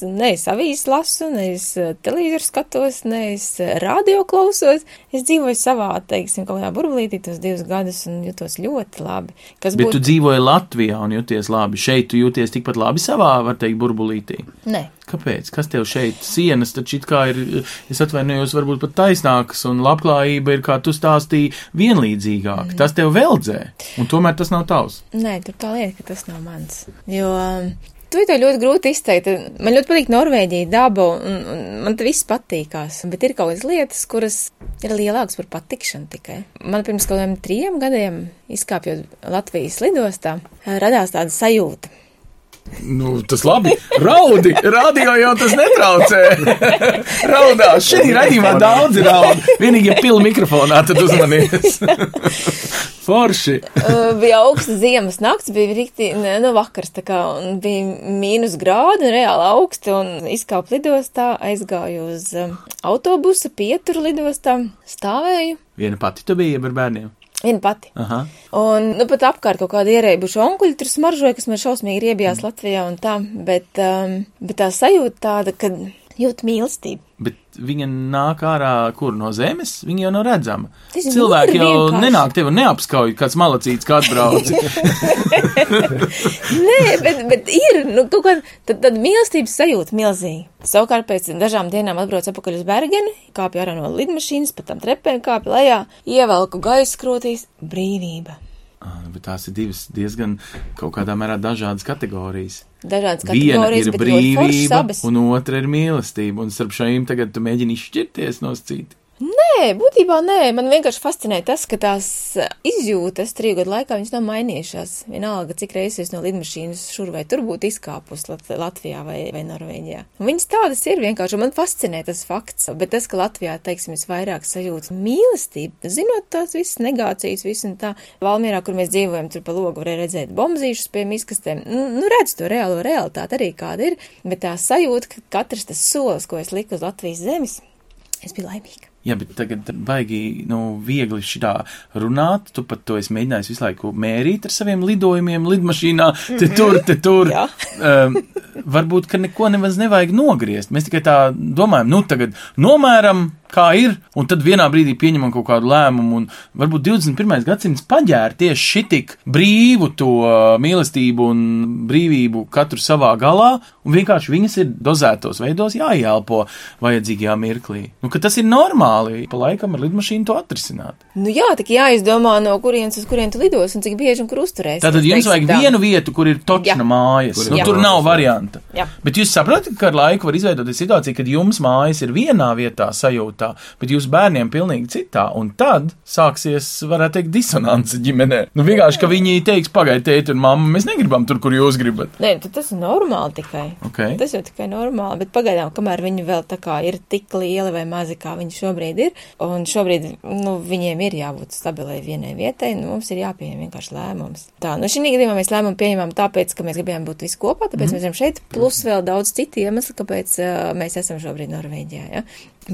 nevis avīzes lasu, nevis eh, televizoru skatos, nevis eh, radio klausos. Es dzīvoju savā, teiksim, kaut kādā burbulītī tos divus gadus un jutos ļoti labi. Kas Bet būtu? tu dzīvoji Latvijā un jūties labi. Šeit tu jūties tikpat labi savā, var teikt, burbulītī. Nē. Kāpēc? Kas tev šeit sienas taču it kā ir, es atvainojos, varbūt pat taisnākas un labklājība ir, kā tu stāstīji, vienlīdzīgāka. Mm. Tas tev veldzē, un tomēr tas nav tavs. Nē, tur tā lieta, ka tas nav mans. Jo to ļoti grūti izteikt. Man ļoti patīk Norvēģija, daba, un, un man te viss patīkās. Bet ir kaut kādas lietas, kuras ir lielākas par patikšanu tikai. Man pirms kaut kādiem trim gadiem, izkāpjot Latvijas lidostā, radās tāda sajūta. Nu, tas labi. Raudi, radio jau tas netraucē. Raudās. Šī raidījumā daudz raud. Vienīgi, ja pila mikrofonā, tad uzmanies. Forši. Uh, bija augsta ziemas nakts, bija rikti, ne, nu, vakars, tā kā, un bija mīnus grādi, reāli augsti, un izkāpu lidostā, aizgāju uz um, autobusa, pieturu lidostā, stāvēju. Viena pati tu biji ar bērniem. Viena pati. Aha. Un, nu, pat apkārt kaut kādi ierēbuši onkuļi tur smaržoja, kas man šausmīgi riebjās Latvijā un tā, bet, um, bet tā sajūta tāda, ka jūt mīlestību. Bet viņa nāk ārā kur no zemes, viņa jau nav redzama. Tas Cilvēki jau vienkārši. nenāk tevi un neapskauj, kāds malacīts, kāds brauc. Nē, bet, bet ir, nu, kaut kā tad, tad mīlestības sajūta milzīgi. Savukārt pēc dažām dienām atbraucu atpakaļ uz Bergeni, kāpju ārā no lidmašīnas, pa tam trepēm kāpju lejā, ievelku gaisa krotīs - brīvība. Ah, bet tās ir divas diezgan kaut kādā mērā dažādas kategorijas. Dažādas Viena kategorijas, ir brīvība, un otra ir mīlestība. Un starp šīm tagad tu mēģini izšķirties no cita. Nē, būtībā nē. Man vienkārši fascinē tas, ka tās eh, izjūtas trīs gadu laikā viņas nav mainījušās. Vienalga, cik reizes es no lidmašīnas šur vai tur būtu izkāpus Lat Latvijā vai, vai Norvēģijā. Un viņas tādas ir vienkārši, man fascinē tas fakts. Bet tas, ka Latvijā, teiksim, es vairāk sajūtu mīlestību, zinot tās visas negācijas, visu un tā. Valmierā, kur mēs dzīvojam, tur pa logu varēja redzēt bombzīšus pie miskastēm. Nu, nu redz to reālo realitāti arī kāda ir, bet tā sajūta, ka katrs tas solis, ko es liku uz Latvijas zemes, es biju laimīga. Jā, bet tagad baigi, nu, viegli šitā runāt. Tu pat to esi mēģinājis visu laiku mērīt ar saviem lidojumiem, lidmašīnā, te tur, te tur. Um, varbūt, ka neko nemaz nevajag nogriezt. Mēs tikai tā domājam, nu, tagad nomēram, kā ir, un tad vienā brīdī pieņemam kaut kādu lēmumu, un varbūt 21. gadsimts paģēra tieši šitik brīvu to mīlestību un brīvību katru savā galā, un vienkārši viņas ir dozētos veidos jāielpo vajadzīgajā mirklī. Nu, ka tas ir normāli, pa laikam ar lidmašīnu to atrisināt. Nu jā, tik jāizdomā, no kurienes uz kurien tu lidos un cik bieži un kur uzturēsi. Tātad jums vajag vienu vietu, kur ir točna Jā. mājas. Kur Nu, ir tur nav jā. varianta. Jā. Bet jūs saprotat, ka ar laiku var izveidoties situācija, kad jums mājas ir vienā vietā sajūtā, bet jūsu bērniem pilnīgi citā. Un tad sāksies, varētu teikt, disonance ģimenē. Nu, vienkārši, ka viņi teiks, pagaidiet, tēti un mamma, mēs negribam tur, kur jūs gribat. Nē, tas ir normāli tikai. Okay. Tas jau tikai normāli, bet pagaidām, kamēr viņi vēl tā kā ir tik lieli vai mazi, kā viņi šobrīd ir, un šobrīd, nu, viņiem ir jābūt stabilai vienai vietai, nu, mums ir jāpieņem vienkārši lēmums. Tā, nu, šī gadījumā mēs lēmumu pieņemam tāpēc, ka mēs gribējām būt visi kopā, tāpēc mm. mēs esam šeit, plus vēl daudz citu iemeslu, kāpēc uh, mēs esam šobrīd Norvēģijā, ja.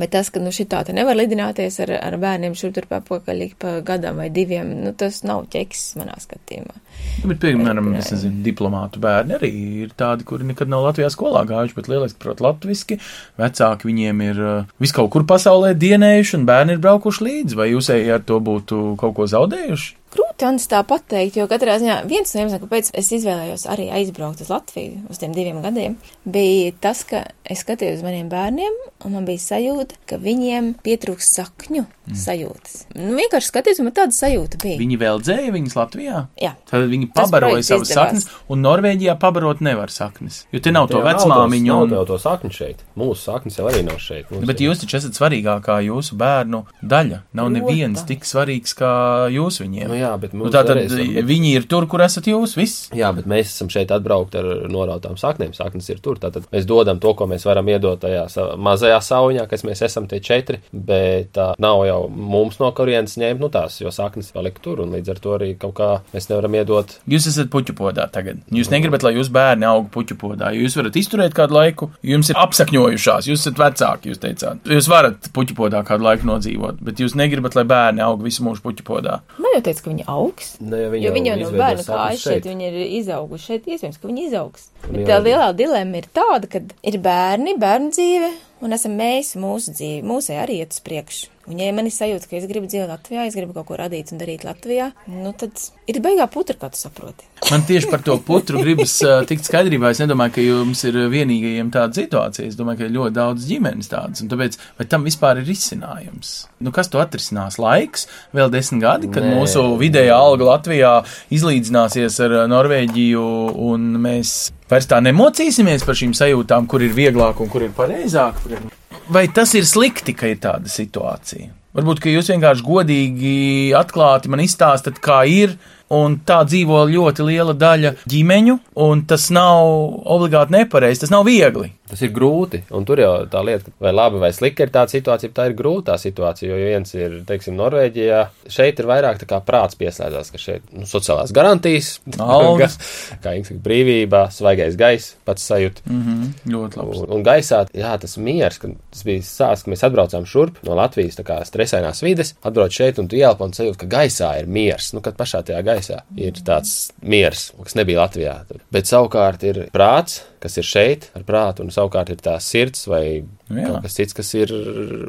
Bet tas, ka, nu, šitā te nevar lidināties ar, ar bērniem šur tur pa pakaļ ik pa gadam vai diviem, nu, tas nav ķeks manā skatījumā. Nu, bet, piemēram, es nezinu, diplomātu bērni arī ir tādi, kuri nekad nav Latvijā skolā gājuši, bet lieliski prot latviski. Vecāki viņiem ir uh, vis kaut kur pasaulē dienējuši, un bērni ir braukuši līdzi. Vai jūs ej ar to būtu kaut ko zaudējuši? Grūti Anis tā pateikt, jo katrā ziņā viens no iemesliem, kāpēc es izvēlējos arī aizbraukt uz Latviju uz tiem diviem gadiem, bija tas, ka es skatījos uz maniem bērniem, un man bija sajūta, ka viņiem pietrūks sakņu mm. sajūtas. Nu, vienkārši skatījos, man tāda sajūta bija. Viņi vēl dzēja viņas Latvijā. Jā. Tad viņi pabaroja savas izdevās. saknes, un Norvēģijā pabarot nevar saknes. Jo te nav to Jā, vecmāmiņu. Nav Un... jau to sakni šeit. Mūsu saknes jau arī nav šeit. Mums Bet ir- jūs taču esat svarīgākā jūsu bērnu daļa. Nav neviens Protams. tik svarīgs kā jūs viņiem. Nu jā, bet Nu, arī esam- bet- viņi ir tur, kur esat jūs. Viss. Jā, bet mēs esam šeit atbraukt ar norautām saknēm. Saknes ir tur. Tātad mēs dodam to, ko mēs varam iedot tajā mazajā sauņā, kas mēs esam tie četri. Bet tā nav jau mums no kurienes ņemt nu, tās, jo saknes palika tur. Un līdz ar to arī kaut kā mēs nevaram iedot. Jūs esat puķu podā tagad. Jūs negribat, lai jūsu bērni aug puķu podā. Jūs varat izturēt kādu laiku, jums ir apsakņojušās, jūs esat vecāki, jūs teicāt. Jūs varat puķu podā kādu laiku nodzīvot, bet jūs negribat, lai bērni aug visu mūžu puķu podā. Man jau teica, ka viņi augs. Ne, ja viņi Jo viņi jau no bērna kājas šeit, viņi ir izauguši šeit, iespējams, ka viņi izaugs. Bet Jā, tā lielā dilemma ir tāda, ka ir bērni, bērnu dzīve, un esam mēs, mūsu dzīve, mūsē arī iet uz priekšu. Un ja man ir sajūta, ka es gribu dzīvot Latvijā, es gribu kaut ko radīt un darīt Latvijā, nu tad ir baigā putra, kā tu saproti. Man tieši par to putru gribas uh, tikt skaidrībā. Es nedomāju, ka jums ir vienīgajiem tāda situācija. Es domāju, ka ir ļoti daudz ģimenes tādas. Un tāpēc, vai tam vispār ir risinājums? Nu, kas to atrisinās? Laiks, vēl desmit gadi, kad Nē. mūsu vidējā alga Latvijā izlīdzināsies ar Norvēģiju, un mēs vairs tā nemocīsimies par šīm sajūtām, kur ir vieglāk un kur ir pareizāk. Kur ir... Vai tas ir slikti, ka ir tāda situācija? Varbūt, ka jūs vienkārši godīgi, atklāti man izstāstat, kā ir, un tā dzīvo ļoti liela daļa ģimeņu, un tas nav obligāti nepareizi, tas nav viegli. Tas ir grūti, un tur jau tā lieta, vai labi vai slikti ir tā situācija, tā ir grūtā situācija, jo viens ir, teiksim, Norvēģijā, šeit ir vairāk tā kā prāts pieslēdzās, ka šeit, nu, sociālās garantijas, Algas. kā Inga saka, brīvībā, svaigais gaiss, pats sajūt. Mm -hmm, ļoti labi. Un, un gaisā, jā, tas miers, ka tas bija sāks, ka mēs atbraucām šurp no Latvijas, tā kā stresainās vides, atbrauc šeit un tu ielpa un sajūt, ka gaisā ir miers, nu, kad pašā tajā gaisā ir tāds miers, kas nebija Latvijā. Bet savukārt ir prāts, kas ir šeit ar prātu, un savukārt ir tā sirds vai Nu jā. kas cits, kas ir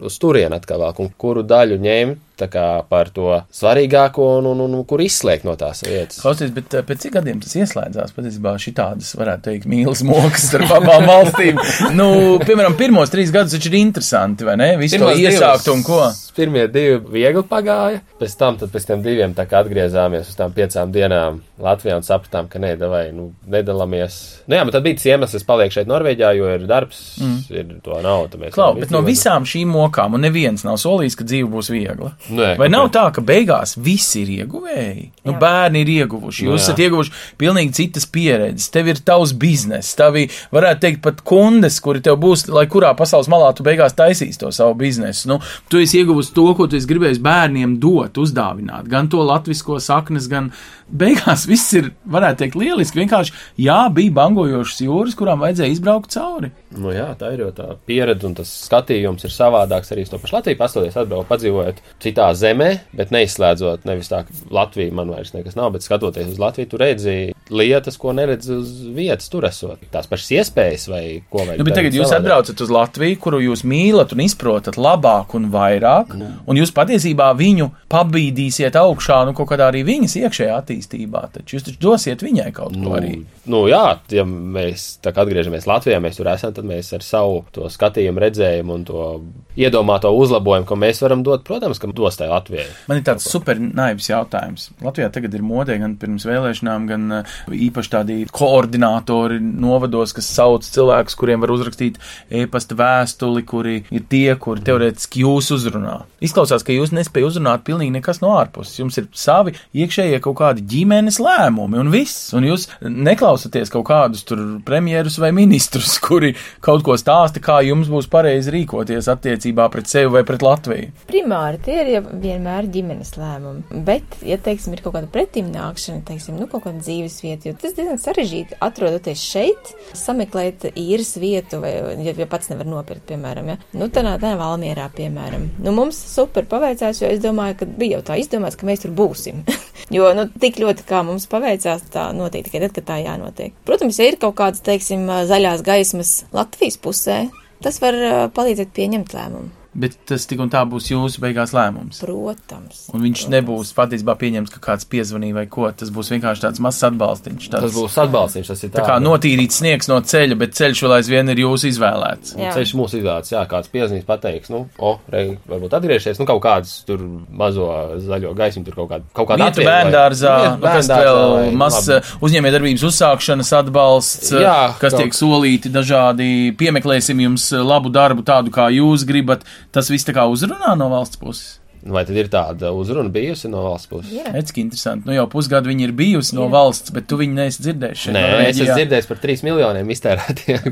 uz turieni atkal un kuru daļu ņemt kā par to svarīgāko un, un, un, un kur izslēgt no tās vietas. Klausies, bet eh, pēc cik gadiem tas ieslēdzās? Patiesībā šī tādas, varētu teikt, mīlas mokas ar abām valstīm. nu, piemēram, pirmos trīs gadus taču ir interesanti, vai ne? Visu to Pirmos iesākt divus- un ko. Pirmie divi viegli pagāja, pēc tam, tad pēc tiem diviem tā kā atgriezāmies uz tām piecām dienām Latvijā un sapratām, ka nē, vai, nu, nedalāmies. Nu jā, bet tad bija tas iemesls, es palieku šeit Norvēģijā, jo ir darbs, mm. ir to nav. Klau, bet no visām šīm mokām, un neviens nav solījis, ka dzīve būs viegla. Nē, Vai nav tā, ka beigās visi ir ieguvēji? Nu, bērni ir ieguvuši, jūs jā. esat ieguvuši pilnīgi citas pieredzes. Tev ir tavs bizness, tavi, varētu teikt, pat kundes, kuri tev būs, lai kurā pasaules malā tu beigās taisīs to savu biznesu. Nu, tu esi ieguvusi to, ko tu esi gribējis bērniem dot, uzdāvināt. Gan to latvisko saknes, gan beigās viss ir, varētu teikt, lieliski. Vienkārši, jā, bija bangojošas jūras, kurām vajadzēja izbraukt cauri. Nu, jā, tā ir jau tā pieredze, un tas skatījums ir savādāks arī uz to pašu Latviju. Pastoties, atbraukt, padzīvojot citā zemē, bet neizslēdzot, nevis tā, ka Latvija man vairs nekas nav, bet skatoties uz Latviju, tu redzi lietas, ko neredzi uz vietas, tur esot. Tās pašas iespējas vai ko vajag. Nu, bet tagad jūs atbraucat uz Latviju, kuru jūs mīlat un izprotat labāk un vairāk, Nu. un jūs patiesībā viņu pabīdīsiet augšā, nu, kaut kādā arī viņas iekšējā attīstībā. Taču jūs taču dosiet viņai kaut ko Nu, arī. nu, jā, ja mēs tā kā atgriežamies Latvijā, mēs tur esam, tad mēs ar savu to skatījumu, redzējumu un to iedomāto uzlabojumu, ko mēs varam dot, protams, ka dos tai Latvijai. Man ir tāds super naivs jautājums. Latvijā tagad ir modē gan pirms vēlēšanām, gan uh, īpaši tādi koordinātori novados, kas sauc cilvēkus, kuriem var uzrakstīt e-pasta vēstuli, kuri ir tie, kuri teorētiski jūs uzrunā. Izklausās, ka jūs nespējat uzrunāt pilnīgi nekas no ārpuses. Jums ir savi iekšējie kaut kādi ģimenes lēmumi un viss. Un jūs neklausāties kaut kādus tur premjerus vai ministrus, kuri kaut ko stāsta, kā jums būs pareizi rīkoties attiecībā pret sevi vai pret Latviju. Primāri tie ir jau vienmēr ģimenes lēmumi, bet, ja, teiksim, ir kaut kāda pretimnākšana, teiksim, nu, kaut kāda dzīves vieta, jo tas diezgan sarežģīti atrodoties šeit, sameklēt īres vietu, vai, ja, ja pats nevar nopirkt, piemēram, ja, nu, tādā, tādā Valmierā, piemēram. Nu, mums super paveicās, jo es domāju, ka bija jau tā izdomāts, ka mēs tur būsim. jo, nu, tik ļoti, kā mums paveicās, tā notiek tikai tad, kad tā jānotiek. Protams, ja ir kaut kādas, teiksim, zaļās gaismas Latvijas pusē, tas var uh, palīdzēt pieņemt lēmumu. Bet tas tik un tā būs jūsu beigās lēmums. Protams. Un viņš nebūs patiesībā pieņemts, ka kāds piezvanīja vai ko. Tas būs vienkārši tāds mazs atbalstiņš. Tāds, Tas būs atbalstīts, tas ir tā kā notīrīts sniegs no ceļa, bet ceļš vēl aizvien ir jūsu izvēlēts. Jā. Ceļš mūsu izvēlēts, jā, kāds piezīmīs, pateiks, nu, o, rei, varbūt atgriežties, nu, kaut kāds tur mazo zaļo gaismu, tur kaut kāda, kaut kāda Vieta bērndārzā, Vieta nu, kas vēl mazs labi. uzņēmē darbības uzsākšanas atbalsts, Jā, kas kaut- tiek solīti dažādi, piemeklēsim jums labu darbu tādu, kā jūs gribat. Tas viss tā kā uzrunā no valsts puses. Vai tad ir tāda uzruna bijusi no valsts puses? Jā. Redz, ka interesanti. Nu jau pusgadu viņi ir bijusi no Jā. valsts, bet tu viņu neesi dzirdējis. šeit Nē, es Norvēģijā. esmu dzirdējis par 3 miljoniem iztērētiem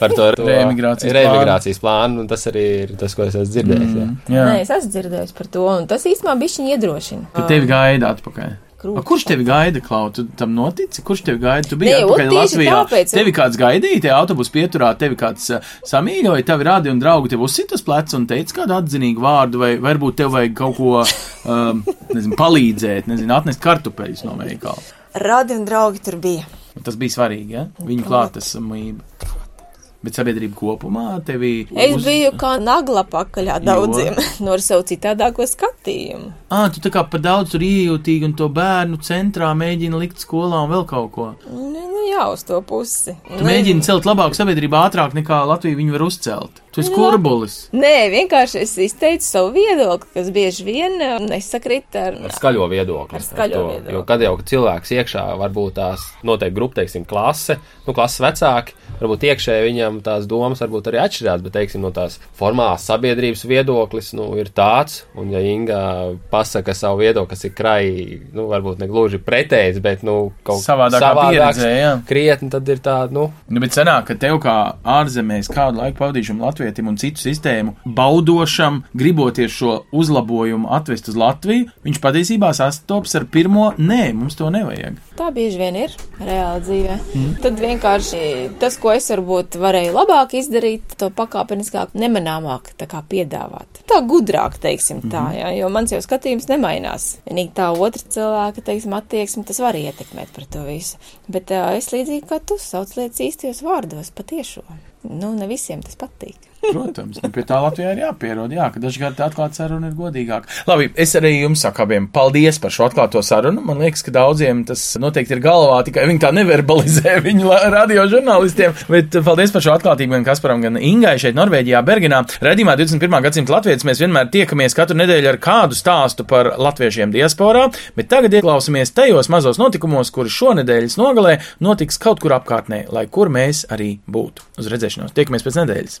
par to, to Reemigrācijas reemigrācijas plānu, un tas arī ir tas, ko es esmu dzirdējis. Mm. Jā, Nē, es esmu dzirdējis par to, un tas īstenībā bija viņa iedrošina. ka tevi gaida atpakaļ. Krūtis. Kurš tevi gaida, Klau? Tu tam notici? Kurš tevi gaida? Tu biji un atpakaļ Latvijā. tāpēc- Tevi kāds gaidīja, te autobusu pieturā, tevi kāds uh, samīļoja, tavi rādi un draugi tev uzsit uz pleca un teica kādu atzinīgu vārdu, vai varbūt tev vajag kaut ko, um, nezinu, palīdzēt, nezinu, atnest kartupeļus no veikala. Radi un draugi tur bija. Tas bija svarīgi, ja? Viņu klātesamība. Bet sabiedrība kopumā tevi. Es biju kā nagla pakaļā daudziem no savu citādāko skatījumu. Ah, tu tā kā par daudz tur iejūtīgi un to bērnu centrā mēģini likt skolā un vēl kaut ko. Nu, nu jā, uz to pusi. Tu mēģini celt labāku sabiedrību ātrāk nekā Latvija viņu var uzcelt. Tu esi kurbulis. Nē, vienkārši es izteicu savu viedokli, kas bieži vien eh, nesakrīt ar, Ar skaļo viedokli. Ar skaļo to, viedokli. Jo kad jau cilvēks iekšā, varbūt tās noteikti grupa, teiksim, klase, nu, klases vecāki, varbūt iekšēji viņam tās domas varbūt arī atšķirās, bet, teiksim, no tās formālās sabiedrības viedoklis, nu, ir tāds, un ja Inga pasaka savu viedokli, kas ir krai, nu, varbūt ne gluži pretējs, bet, nu, kaut Savādākā pieredzē, jā. krietni, tad ir tā, nu, Nu, bet senāk, ka tev kā ārzemēs kādu laiku pavadījušam latvietim un citu sistēmu baudošam, griboties šo uzlabojumu atvest uz Latviju, viņš patiesībā sastopas ar pirmo nē, mums to nevajag. Tā bieži vien ir reāli dzīvē. Mm. Tad vienkārši tas, ko es varbūt varēju labāk izdarīt, to pakāpeniskāk, nemanāmāk piedāvāt. Tā gudrāk, teiksim tā, mm. jā, jo mans jau skatījums nemainās. Vienīgi tā otra cilvēka, teiksim, attieksme, tas var ietekmēt par to visu. Bet uh, es līdzīgi kā tu sauc lietas īstajos vārdos, patiešo. Nu, ne visiem tas patīk. Protams, nu pie tā Latvijā ir jāpierod, jā, ka dažkārt atklāta saruna ir godīgāka. Labi, es arī jums saku abiem paldies par šo atklāto sarunu. Man liekas, ka daudziem tas noteikti ir galvā, tikai viņi tā neverbalizē viņu la- radiožurnālistiem. Bet paldies par šo atklātību gan Kasparam, gan Ingai šeit Norvēģijā, Bergenā. Redījumā 21. gadsimta latvietis mēs vienmēr tiekamies katru nedēļu ar kādu stāstu par latviešiem diasporā, bet tagad ieklausīsimies tajos mazos notikumos, kuri šonedēļas nogalē notiks kaut kur apkārtnē, lai kur mēs arī būtu. Uz redzēšanos, tiekamies pēc nedēļas!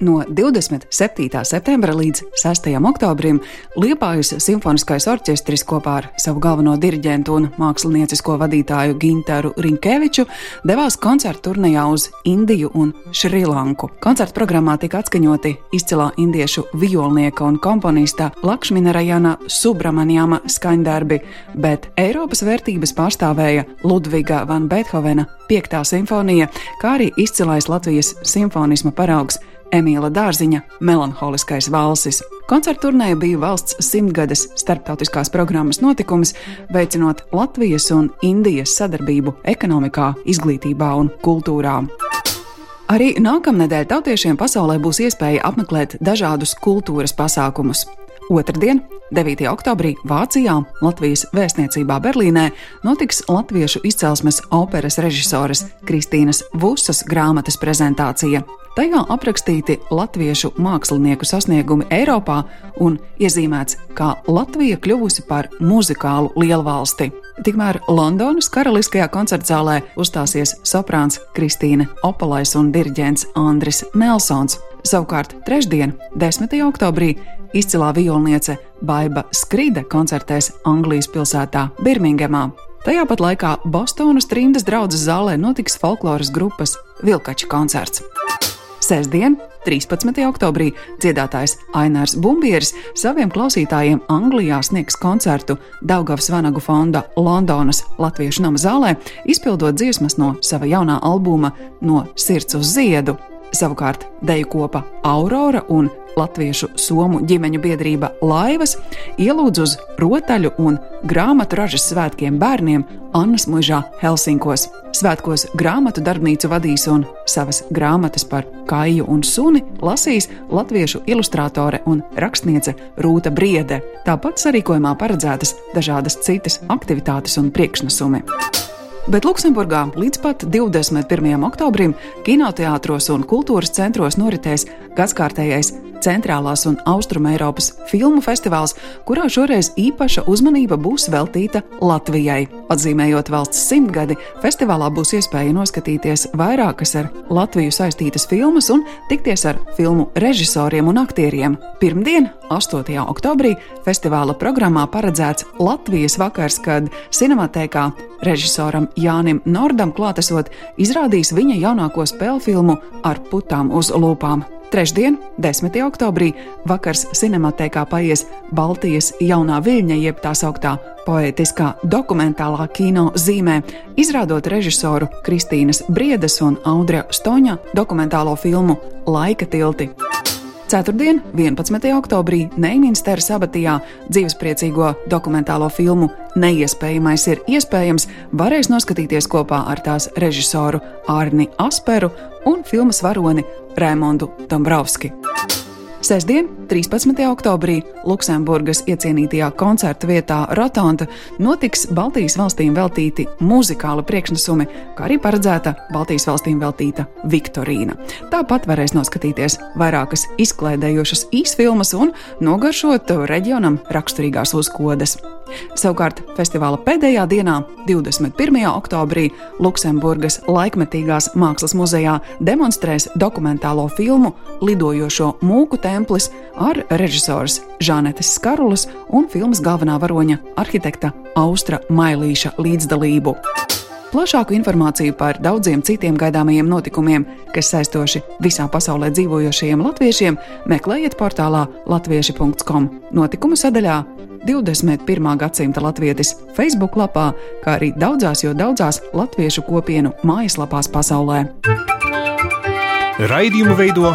No 27. septembra līdz 6. oktobrim Liepājas simfoniskais orķestris kopā ar savu galveno diriģentu un māksliniecisko vadītāju Ginteru Rinkeviču devās koncertu turnejā uz Indiju un Šrilanku. Koncerta programmā tika atskaņoti izcilā indiešu violnieka un komponista Lakšmina Rajana Subramanjama skaņdarbi, bet Eiropas vērtības pārstāvēja Ludviga van Beethovena 5. simfonija, kā arī izcilais Latvijas simfonisma paraugs Emīla Dārziņa melanholiskais valsis. Koncerta turnēja bija valsts simtgades starptautiskās programmas notikums, veicinot Latvijas un Indijas sadarbību ekonomikā, izglītībā un kultūrā. Arī nākamnedēļ tautiešiem pasaulē būs iespēja apmeklēt dažādus kultūras pasākumus. Otradien, 9. oktobrī, Vācijā, Latvijas vēstniecībā Berlīnē, notiks latviešu izcelsmes operas režisoras Kristīnas Vusas grāmatas prezentācija. Tajā aprakstīti latviešu mākslinieku sasniegumi Eiropā un iezīmēts, kā Latvija kļuvusi par muzikālu lielvalsti. Tikmēr Londonas Karaliskajā koncertzālē uzstāsies soprāns Kristīne Opalais un diriģents Andris Nelsons. Savukārt trešdien, 10. oktobrī, izcilā violniece Baiva Skride koncertēs Anglijas pilsētā Birmingemā. Tajā pat laikā Bostonas trimdas draudzes zālē notiks folkloras grupas Vilkača koncerts. Sestdien, 13. oktobrī, dziedātājs Ainārs Bumbieris saviem klausītājiem Anglijā sniegs koncertu Daugavas Vanagu fonda Londonas Latviešu nama zālē, izpildot dziesmas no sava jaunā albuma No sirds uz ziedu. Savukārt deju kopa Aurora un Latviešu somu ģimeņu biedrība Laivas ielūdz uz rotaļu un grāmatu ražas svētkiem bērniem Annas mužā Helsinkos. Svētkos grāmatu darbnīcu vadīs un savas grāmatas par kaiju un suni lasīs latviešu ilustrātore un rakstniece Rūta Briede. Tāpat sarīkojumā paredzētas dažādas citas aktivitātes un priekšnesumi. Bet Luksemburgā līdz pat 21. oktobrim kinoteātros un kultūras centros noritēs gadskārtējais Centrālās un Austrumēropas filmu festivāls, kurā šoreiz īpaša uzmanība būs veltīta Latvijai. Atzīmējot valsts simtgadi, festivālā būs iespēja noskatīties vairākas ar Latviju saistītas filmas un tikties ar filmu režisoriem un aktieriem. Pirmdien, 8. oktobrī, festivāla programmā paredzēts Latvijas vakars, kad cinematēkā režisoram Jānim Nordam klātesot izrādīs viņa jaunāko spēļu filmu ar putām uz lūpām. Trešdien, 10. oktobrī, vakars cinematēkā paies Baltijas jaunā viļņa, jeb tā sauktā poetiskā dokumentālā kino zīmē, izrādot režisoru Kristīnas Briedes un Audra Stoņa dokumentālo filmu Laika tilti. Ceturtdien, 11. oktobrī, Neiminstera sabatijā dzīvespriecīgo dokumentālo filmu Neiespējamais ir iespējams varēs noskatīties kopā ar tās režisoru Arni Asperu un filmas varoni Raimondu Dombrovski. Sestdien, 13. oktobrī, Luksemburgas iecienītajā koncerta vietā Rotonda notiks Baltijas valstīm veltīti muzikāli priekšnesumi, kā arī paredzēta Baltijas valstīm veltīta Viktorīna. Tāpat varēs noskatīties vairākas izklaidējošas īsfilmas un nogaršot reģionam raksturīgās uzkodas. Savukārt festivāla pēdējā dienā, 21. oktobrī, Luksemburgas laikmetīgās mākslas muzejā demonstrēs dokumentālo filmu Lidojošo mūku templis ar režisors Žanetes Skarulas un filmas galvenā varoņa arhitekta Austra Mailīša līdzdalību. Plašāku informāciju par daudziem citiem gaidāmajiem notikumiem, kas saistoši visā pasaulē dzīvojošajiem latviešiem, meklējiet portālā latvieši.com notikumu sadaļā 21. gadsimta latvietis Facebook lapā, kā arī daudzās, jo daudzās latviešu kopienu mājaslapās pasaulē. Raidījumu veido